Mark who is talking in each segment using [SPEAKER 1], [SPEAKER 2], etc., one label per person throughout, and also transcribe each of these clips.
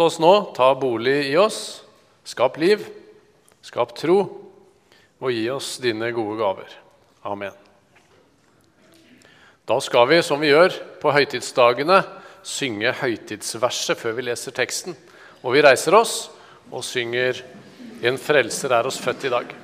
[SPEAKER 1] Oss nå ta bolig i oss, skap liv, skap tro, og gi oss dine gode gaver. Amen. Da skal vi, som vi gjør på høytidsdagene, synge høytidsverset før vi leser teksten. Og vi reiser oss og synger 'En frelser er oss født i dag'.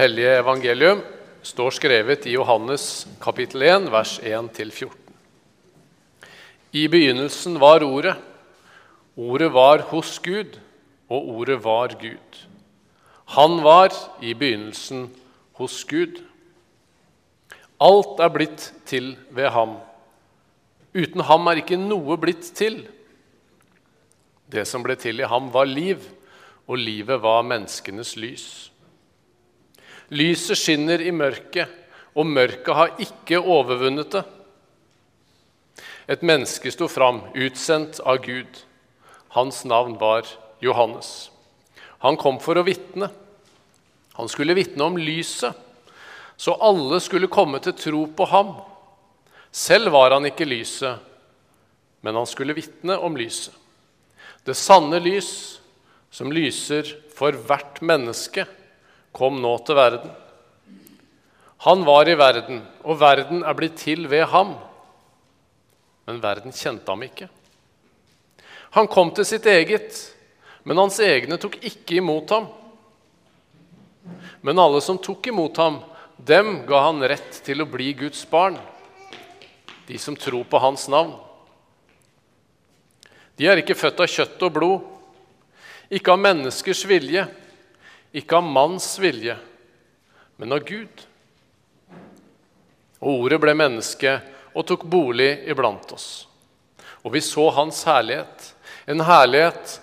[SPEAKER 1] Det hellige evangelium står skrevet i Johannes kapittel 1, vers 1-14. I begynnelsen var Ordet. Ordet var hos Gud, og Ordet var Gud. Han var i begynnelsen hos Gud. Alt er blitt til ved ham. Uten ham er ikke noe blitt til. Det som ble til i ham, var liv, og livet var menneskenes lys. Lyset skinner i mørket, og mørket har ikke overvunnet det. Et menneske sto fram, utsendt av Gud. Hans navn var Johannes. Han kom for å vitne. Han skulle vitne om lyset, så alle skulle komme til tro på ham. Selv var han ikke lyset, men han skulle vitne om lyset. Det sanne lys, som lyser for hvert menneske, kom nå til verden. Han var i verden, og verden er blitt til ved ham. Men verden kjente ham ikke. Han kom til sitt eget, men hans egne tok ikke imot ham. Men alle som tok imot ham, dem ga han rett til å bli Guds barn, de som tror på hans navn. De er ikke født av kjøtt og blod, ikke av menneskers vilje, ikke av manns vilje, men av Gud. Og ordet ble menneske og tok bolig iblant oss. Og vi så hans herlighet, en herlighet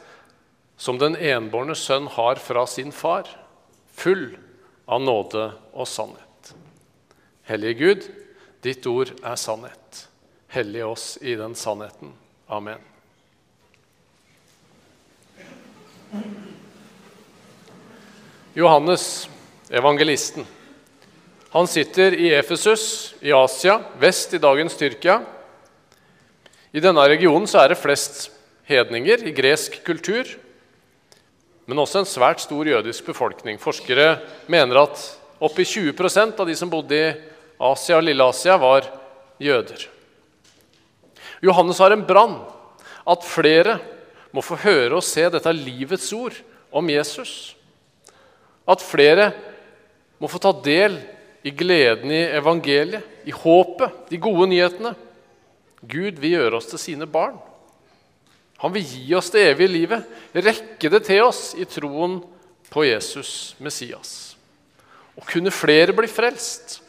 [SPEAKER 1] som den enbårne sønn har fra sin far, full av nåde og sannhet. Hellige Gud, ditt ord er sannhet. Hellige oss i den sannheten. Amen. Johannes, evangelisten. Han sitter i Efesus i Asia, vest i dagens Tyrkia. I denne regionen er det flest hedninger i gresk kultur, men også en svært stor jødisk befolkning. Forskere mener at oppi 20% av de som bodde i Asia og Lille-Asia, var jøder. Johannes har en brann at flere må få høre og se dette livets ord om Jesus. At flere må få ta del i gleden i evangeliet, i håpet, de gode nyhetene. Gud vil gjøre oss til sine barn. Han vil gi oss det evige livet, rekke det til oss i troen på Jesus Messias. Og kunne flere bli frelst.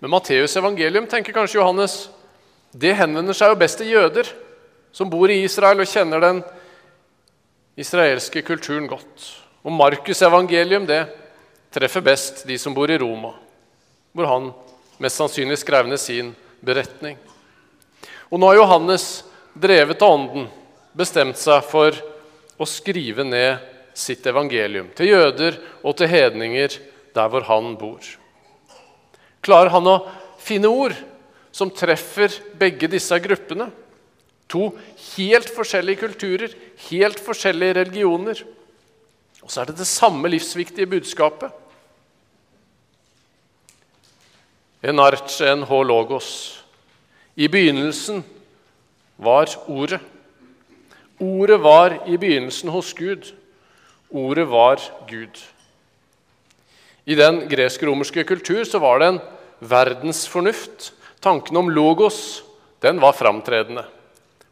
[SPEAKER 1] Med Matteus' evangelium tenker kanskje Johannes, det henvender seg jo best til jøder som bor i Israel og kjenner den israelske kulturen godt. Og Markus' evangelium det treffer best de som bor i Roma, hvor han mest sannsynlig skrev ned sin beretning. Og nå har Johannes, drevet av Ånden, bestemt seg for å skrive ned sitt evangelium til jøder og til hedninger der hvor han bor. Klarer han å finne ord som treffer begge disse gruppene? To helt forskjellige kulturer, helt forskjellige religioner. Og så er det det samme livsviktige budskapet. En arch, en hologos. I begynnelsen var Ordet. Ordet var i begynnelsen hos Gud. Ordet var Gud. I den gresk-romerske kultur så var det en verdensfornuft. Tanken om logos den var framtredende.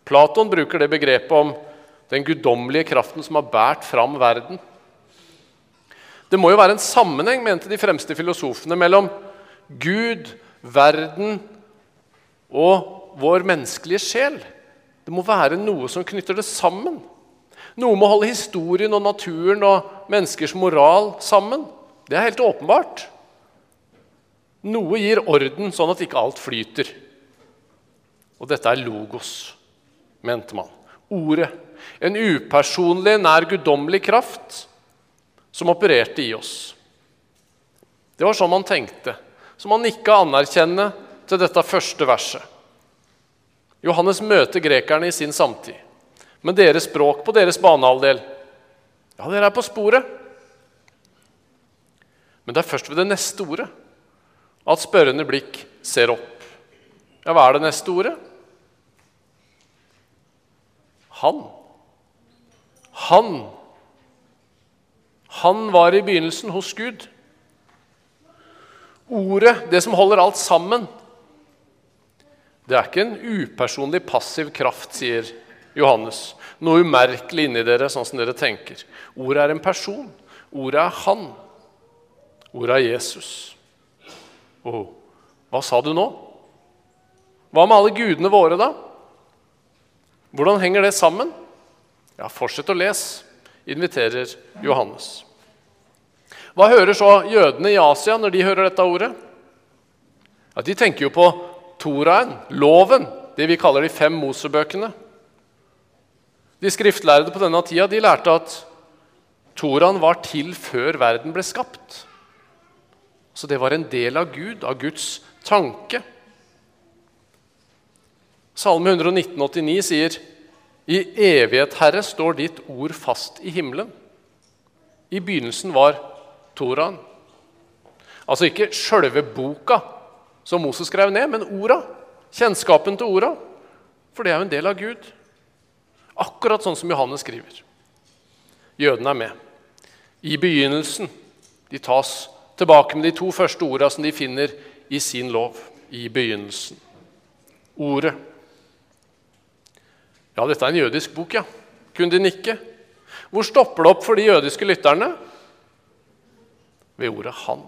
[SPEAKER 1] Platon bruker det begrepet om den guddommelige kraften som har båret fram verden. Det må jo være en sammenheng, mente de fremste filosofene, mellom Gud, verden og vår menneskelige sjel. Det må være noe som knytter det sammen. Noe må holde historien og naturen og menneskers moral sammen. Det er helt åpenbart. Noe gir orden, sånn at ikke alt flyter. Og dette er logos, mente man. Ordet. En upersonlig, nær guddommelig kraft som opererte i oss. Det var sånn man tenkte. som man nikka anerkjennende til dette første verset. Johannes møter grekerne i sin samtid. med deres språk på deres banehalvdel Ja, dere er på sporet. Men det er først ved det neste ordet at spørrende blikk ser opp. Ja, hva er det neste ordet? Han. Han. Han var i begynnelsen hos Gud. Ordet, det som holder alt sammen, det er ikke en upersonlig, passiv kraft, sier Johannes. Noe umerkelig inni dere, sånn som dere tenker. Ordet er en person. Ordet er Han. Ordet er Jesus. Oh, hva sa du nå? Hva med alle gudene våre, da? Hvordan henger det sammen? Ja, Fortsett å lese, inviterer Johannes. Hva hører så jødene i Asia når de hører dette ordet? Ja, De tenker jo på Toraen, loven, det vi kaller de fem Mosebøkene. De skriftlærde på denne tida de lærte at Toraen var til før verden ble skapt. Så det var en del av Gud, av Guds tanke. Salme 119, 89 sier I evighet, Herre, står ditt ord fast i himmelen. I begynnelsen var Toraen. Altså ikke sjølve boka, som Moses skrev ned, men orda. Kjennskapen til orda. For det er jo en del av Gud. Akkurat sånn som Johannes skriver. Jødene er med. I begynnelsen. De tas tilbake med de to første orda som de finner i sin lov. I begynnelsen. Ordet. Ja, dette er en jødisk bok, ja. Kunne de nikke? Hvor stopper det opp for de jødiske lytterne? Ved ordet 'han'.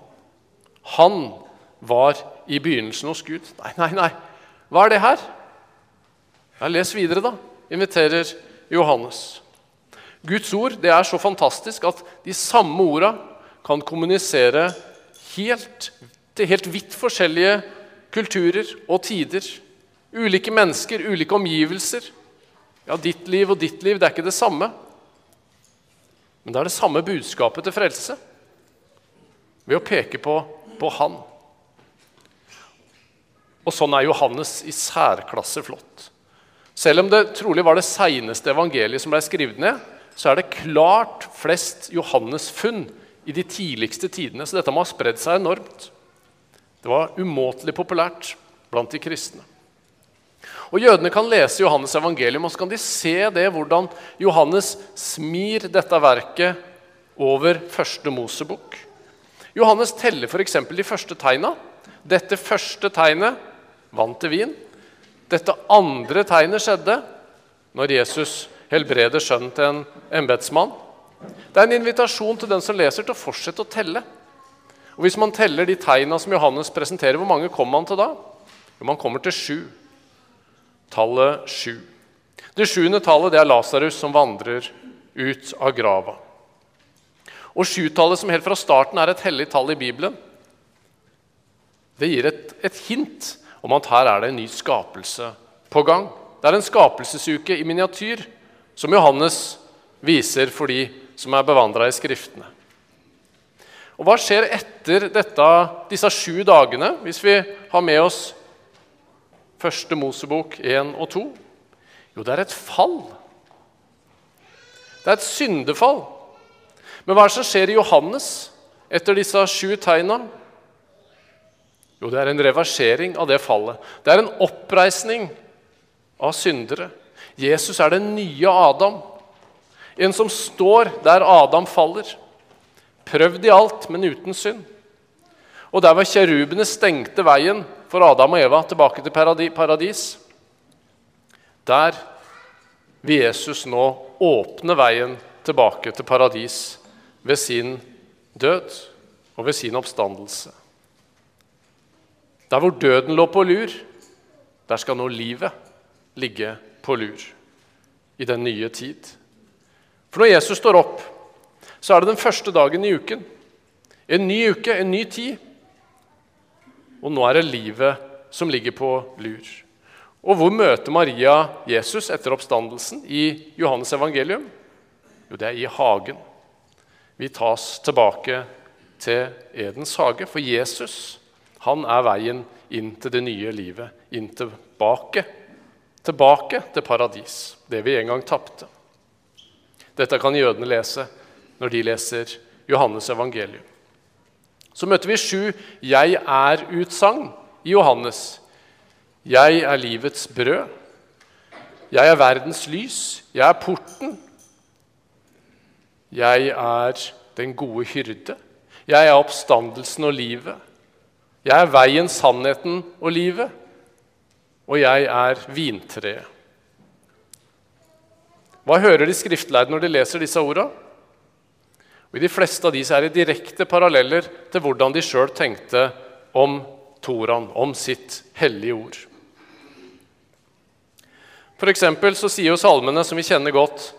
[SPEAKER 1] Han var i begynnelsen hos Gud. Nei, nei, nei. Hva er det her? Ja, les videre, da, inviterer Johannes. Guds ord det er så fantastisk at de samme orda kan kommunisere helt, til helt vidt forskjellige kulturer og tider. Ulike mennesker, ulike omgivelser. Ja, ditt liv og ditt liv, det er ikke det samme. Men det er det samme budskapet til frelse. Ved å peke på, på Han. Og sånn er Johannes i særklasse flott. Selv om det trolig var det seineste evangeliet som ble skrevet ned, så er det klart flest Johannes-funn i de tidligste tidene. Så dette må ha spredd seg enormt. Det var umåtelig populært blant de kristne. Og Jødene kan lese Johannes' evangelium og så kan de se det hvordan Johannes smir dette verket over første Mosebok. Johannes teller f.eks. de første tegna. Dette første tegnet vant til vin. Dette andre tegnet skjedde når Jesus helbreder sønnen til en embetsmann. Det er en invitasjon til den som leser, til å fortsette å telle. Og Hvis man teller de tegna som Johannes presenterer, hvor mange kommer man til da? Jo, man kommer til sju. Tallet sju. Det sjuende tallet det er Lasarus som vandrer ut av grava. Og sjutallet, som helt fra starten er et hellig tall i Bibelen, det gir et, et hint om at her er det en ny skapelse på gang. Det er en skapelsesuke i miniatyr som Johannes viser for de som er bevandra i Skriftene. Og Hva skjer etter dette, disse sju dagene, hvis vi har med oss første Mosebok 1 og 2? Jo, det er et fall. Det er et syndefall. Men hva er det som skjer i Johannes etter disse sju tegna? Jo, det er en reversering av det fallet. Det er en oppreisning av syndere. Jesus er den nye Adam. En som står der Adam faller. Prøvd i alt, men uten synd. Og der var kjerubene stengte veien for Adam og Eva tilbake til paradis. Der vil Jesus nå åpne veien tilbake til paradis ved sin død og ved sin oppstandelse. Der hvor døden lå på lur, der skal nå livet ligge på lur i den nye tid. For når Jesus står opp, så er det den første dagen i uken. En ny uke, en ny tid. Og nå er det livet som ligger på lur. Og hvor møter Maria Jesus etter oppstandelsen i Johannes evangelium? Jo, det er i hagen. Vi tas tilbake til Edens hage, for Jesus han er veien inn til det nye livet, inn tilbake. Tilbake til paradis, det vi en gang tapte. Dette kan jødene lese når de leser Johannes evangelium. Så møter vi sju 'jeg er'-utsagn i Johannes. Jeg er livets brød. Jeg er verdens lys. Jeg er porten. Jeg er den gode hyrde. Jeg er oppstandelsen og livet. Jeg er veien, sannheten og livet. Og jeg er vintreet. Hva hører de skriftlærde når de leser disse ordene? Og I de fleste av disse er det direkte paralleller til hvordan de sjøl tenkte om Toran, om sitt hellige ord. For så sier jo salmene, som vi kjenner godt,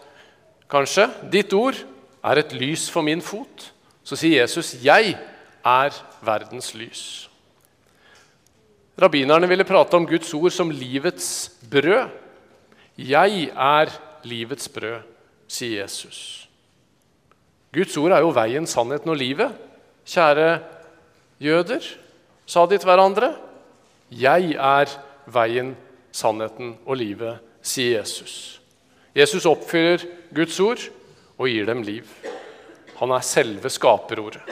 [SPEAKER 1] kanskje, 'Ditt ord er et lys for min fot.' Så sier Jesus, 'Jeg er verdens lys'. Rabbinerne ville prate om Guds ord som livets brød. 'Jeg er livets brød', sier Jesus. Guds ord er jo veien, sannheten og livet. Kjære jøder, sa de til hverandre. Jeg er veien, sannheten og livet, sier Jesus. Jesus oppfyller Guds ord og gir dem liv. Han er selve skaperordet.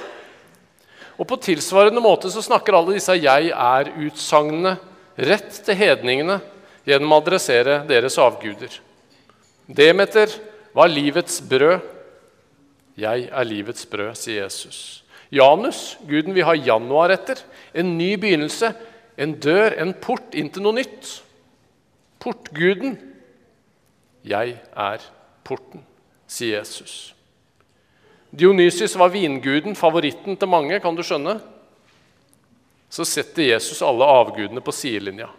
[SPEAKER 1] Og På tilsvarende måte så snakker alle disse 'jeg er'-utsagnene rett til hedningene gjennom å adressere deres avguder. Demeter var livets brød. 'Jeg er livets brød', sier Jesus. Janus, guden vi har januar etter. En ny begynnelse, en dør, en port inn til noe nytt. Portguden. 'Jeg er porten', sier Jesus. Dionysius var vinguden, favoritten til mange, kan du skjønne. Så setter Jesus alle avgudene på sidelinja.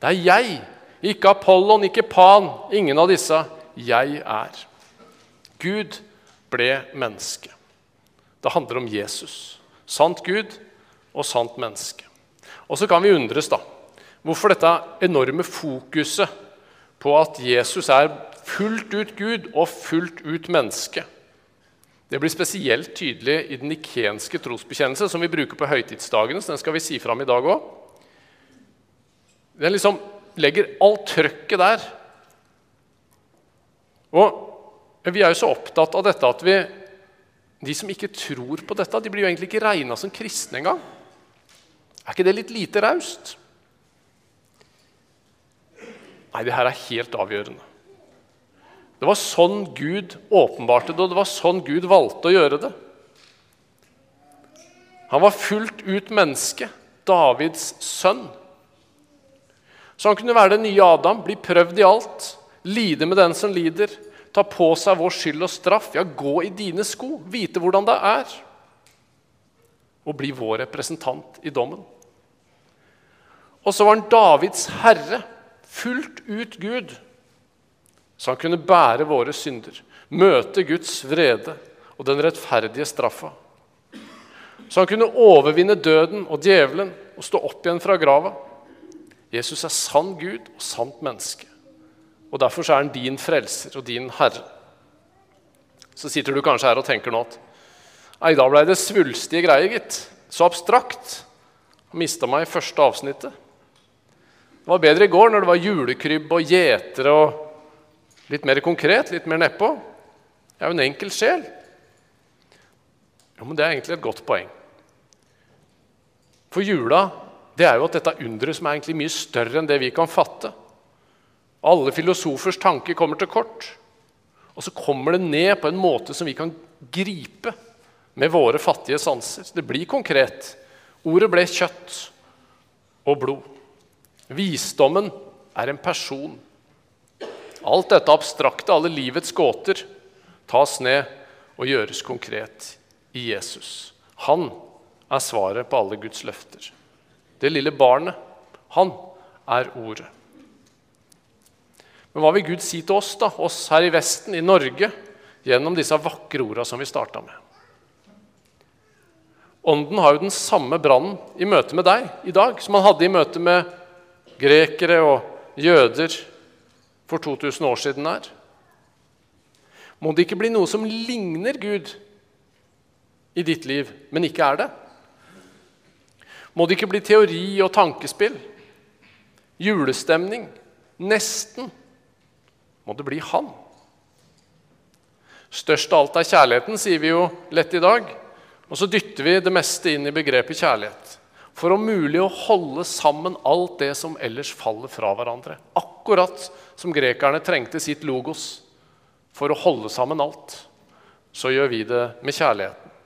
[SPEAKER 1] Det er jeg, ikke Apollon, ikke Pan, ingen av disse. Jeg er. Gud ble menneske. Det handler om Jesus. Sant Gud og sant menneske. Og så kan vi undres da, hvorfor dette enorme fokuset på at Jesus er fullt ut Gud og fullt ut menneske. Det blir spesielt tydelig i den nikenske trosbekjennelse, som vi bruker på høytidsdagene. så Den skal vi si fram i dag òg. Den liksom legger alt trøkket der. Og vi er jo så opptatt av dette at vi, de som ikke tror på dette, de blir jo egentlig ikke regna som kristne engang. Er ikke det litt lite raust? Nei, det her er helt avgjørende. Det var sånn Gud åpenbarte det, og det var sånn Gud valgte å gjøre det. Han var fullt ut menneske, Davids sønn. Så han kunne være den nye Adam, bli prøvd i alt, lide med den som lider, ta på seg vår skyld og straff, ja, gå i dine sko, vite hvordan det er, og bli vår representant i dommen. Og så var han Davids herre, fullt ut Gud, så han kunne bære våre synder, møte Guds vrede og den rettferdige straffa. Så han kunne overvinne døden og djevelen og stå opp igjen fra grava. Jesus er sann Gud og sant menneske. Og Derfor er han din frelser og din herre. Så sitter du kanskje her og tenker nå at Nei, da blei det svulstige greier, gitt. Så abstrakt. Mista meg i første avsnittet. Det var bedre i går, når det var julekrybb og gjetere og Litt mer konkret, litt mer nedpå. Jeg er jo en enkel sjel. Jo, men Det er egentlig et godt poeng. For jula det er jo at dette underet som er egentlig mye større enn det vi kan fatte. Alle filosofers tanker kommer til kort. Og så kommer det ned på en måte som vi kan gripe med våre fattige sanser. Det blir konkret. Ordet ble kjøtt og blod. Visdommen er en person. Alt dette abstrakte, alle livets gåter, tas ned og gjøres konkret i Jesus. Han er svaret på alle Guds løfter. Det lille barnet, han er ordet. Men hva vil Gud si til oss, da, oss her i Vesten, i Norge, gjennom disse vakre orda som vi starta med? Ånden har jo den samme brannen i møte med deg i dag som han hadde i møte med grekere og jøder for 2000 år siden er. Må det ikke bli noe som ligner Gud i ditt liv, men ikke er det? Må det ikke bli teori og tankespill? Julestemning? Nesten? Må det bli Han? Størst av alt er kjærligheten, sier vi jo lett i dag. Og så dytter vi det meste inn i begrepet kjærlighet. For om mulig å holde sammen alt det som ellers faller fra hverandre. Akkurat som grekerne trengte sitt logos for å holde sammen alt, så gjør vi det med kjærligheten.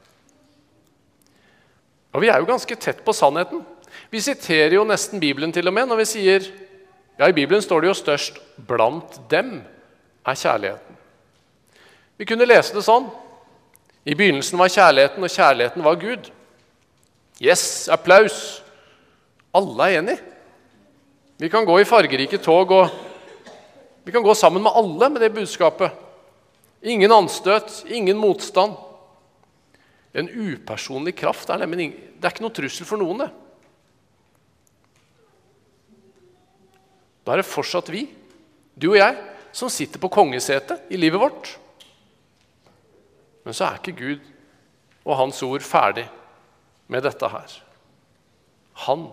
[SPEAKER 1] Og vi er jo ganske tett på sannheten. Vi siterer jo nesten Bibelen til og med når vi sier ja, I Bibelen står det jo størst 'blant dem er kjærligheten'. Vi kunne lese det sånn. I begynnelsen var kjærligheten, og kjærligheten var Gud. Yes, applaus! Alle er enig. Vi kan gå i fargerike tog, og vi kan gå sammen med alle med det budskapet. Ingen anstøt, ingen motstand. En upersonlig kraft er nemlig det er ikke noen trussel for noen. det. Da er det fortsatt vi, du og jeg, som sitter på kongesetet i livet vårt. Men så er ikke Gud og Hans ord ferdig med dette her. Han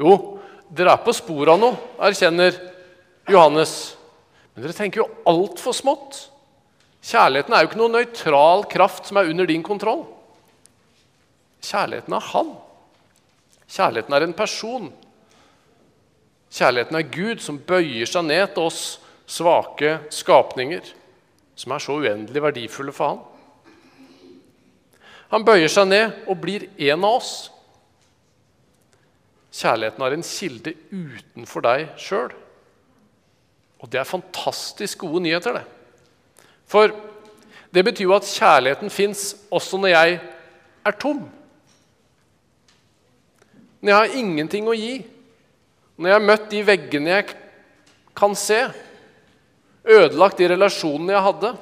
[SPEAKER 1] Jo, dere er på sporet av noe, erkjenner Johannes. Men dere tenker jo altfor smått. Kjærligheten er jo ikke noen nøytral kraft som er under din kontroll. Kjærligheten er Han. Kjærligheten er en person. Kjærligheten er Gud som bøyer seg ned til oss svake skapninger, som er så uendelig verdifulle for Han. Han bøyer seg ned og blir en av oss. Kjærligheten har en kilde utenfor deg sjøl. Og det er fantastisk gode nyheter, det. For det betyr jo at kjærligheten fins også når jeg er tom. Når jeg har ingenting å gi. Når jeg har møtt de veggene jeg kan se. Ødelagt de relasjonene jeg hadde.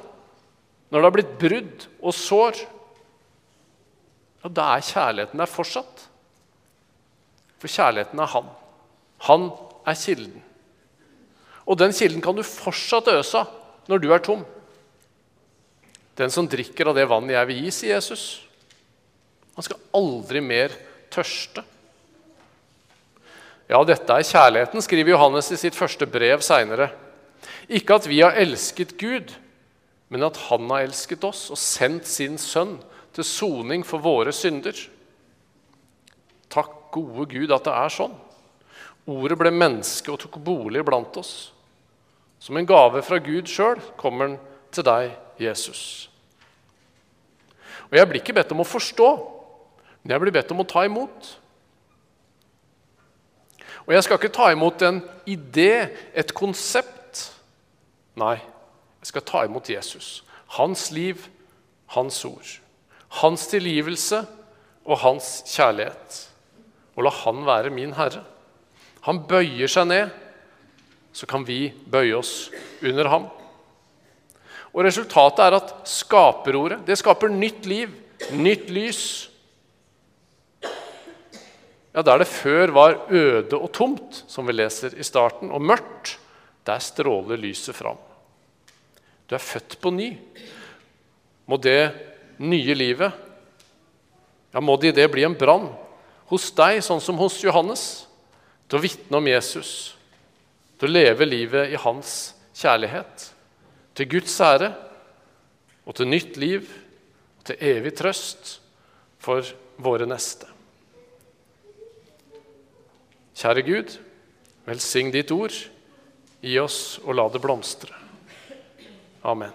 [SPEAKER 1] Når det har blitt brudd og sår. Ja, da er kjærligheten der fortsatt. For kjærligheten er han. Han er kilden. Og den kilden kan du fortsatt øse av når du er tom. Den som drikker av det vannet jeg vil gi, sier Jesus, han skal aldri mer tørste. Ja, dette er kjærligheten, skriver Johannes i sitt første brev seinere. Ikke at vi har elsket Gud, men at Han har elsket oss og sendt sin sønn til soning for våre synder. Takk, gode Gud, at det er sånn. Ordet ble menneske og tok bolig blant oss. Som en gave fra Gud sjøl kommer den til deg, Jesus. Og Jeg blir ikke bedt om å forstå, men jeg blir bedt om å ta imot. Og jeg skal ikke ta imot en idé, et konsept. Nei, jeg skal ta imot Jesus. Hans liv, hans ord hans tilgivelse og hans kjærlighet. Og la han være min herre. Han bøyer seg ned, så kan vi bøye oss under ham. Og Resultatet er at skaperordet det skaper nytt liv, nytt lys. Ja, Der det før var øde og tomt, som vi leser i starten, og mørkt, der stråler lyset fram. Du er født på ny. Må det nye livet, ja, må det i det bli en brann hos deg, sånn som hos Johannes, til å vitne om Jesus, til å leve livet i hans kjærlighet, til Guds ære og til nytt liv, og til evig trøst for våre neste. Kjære Gud, velsign ditt ord. Gi oss og la det blomstre. Amen.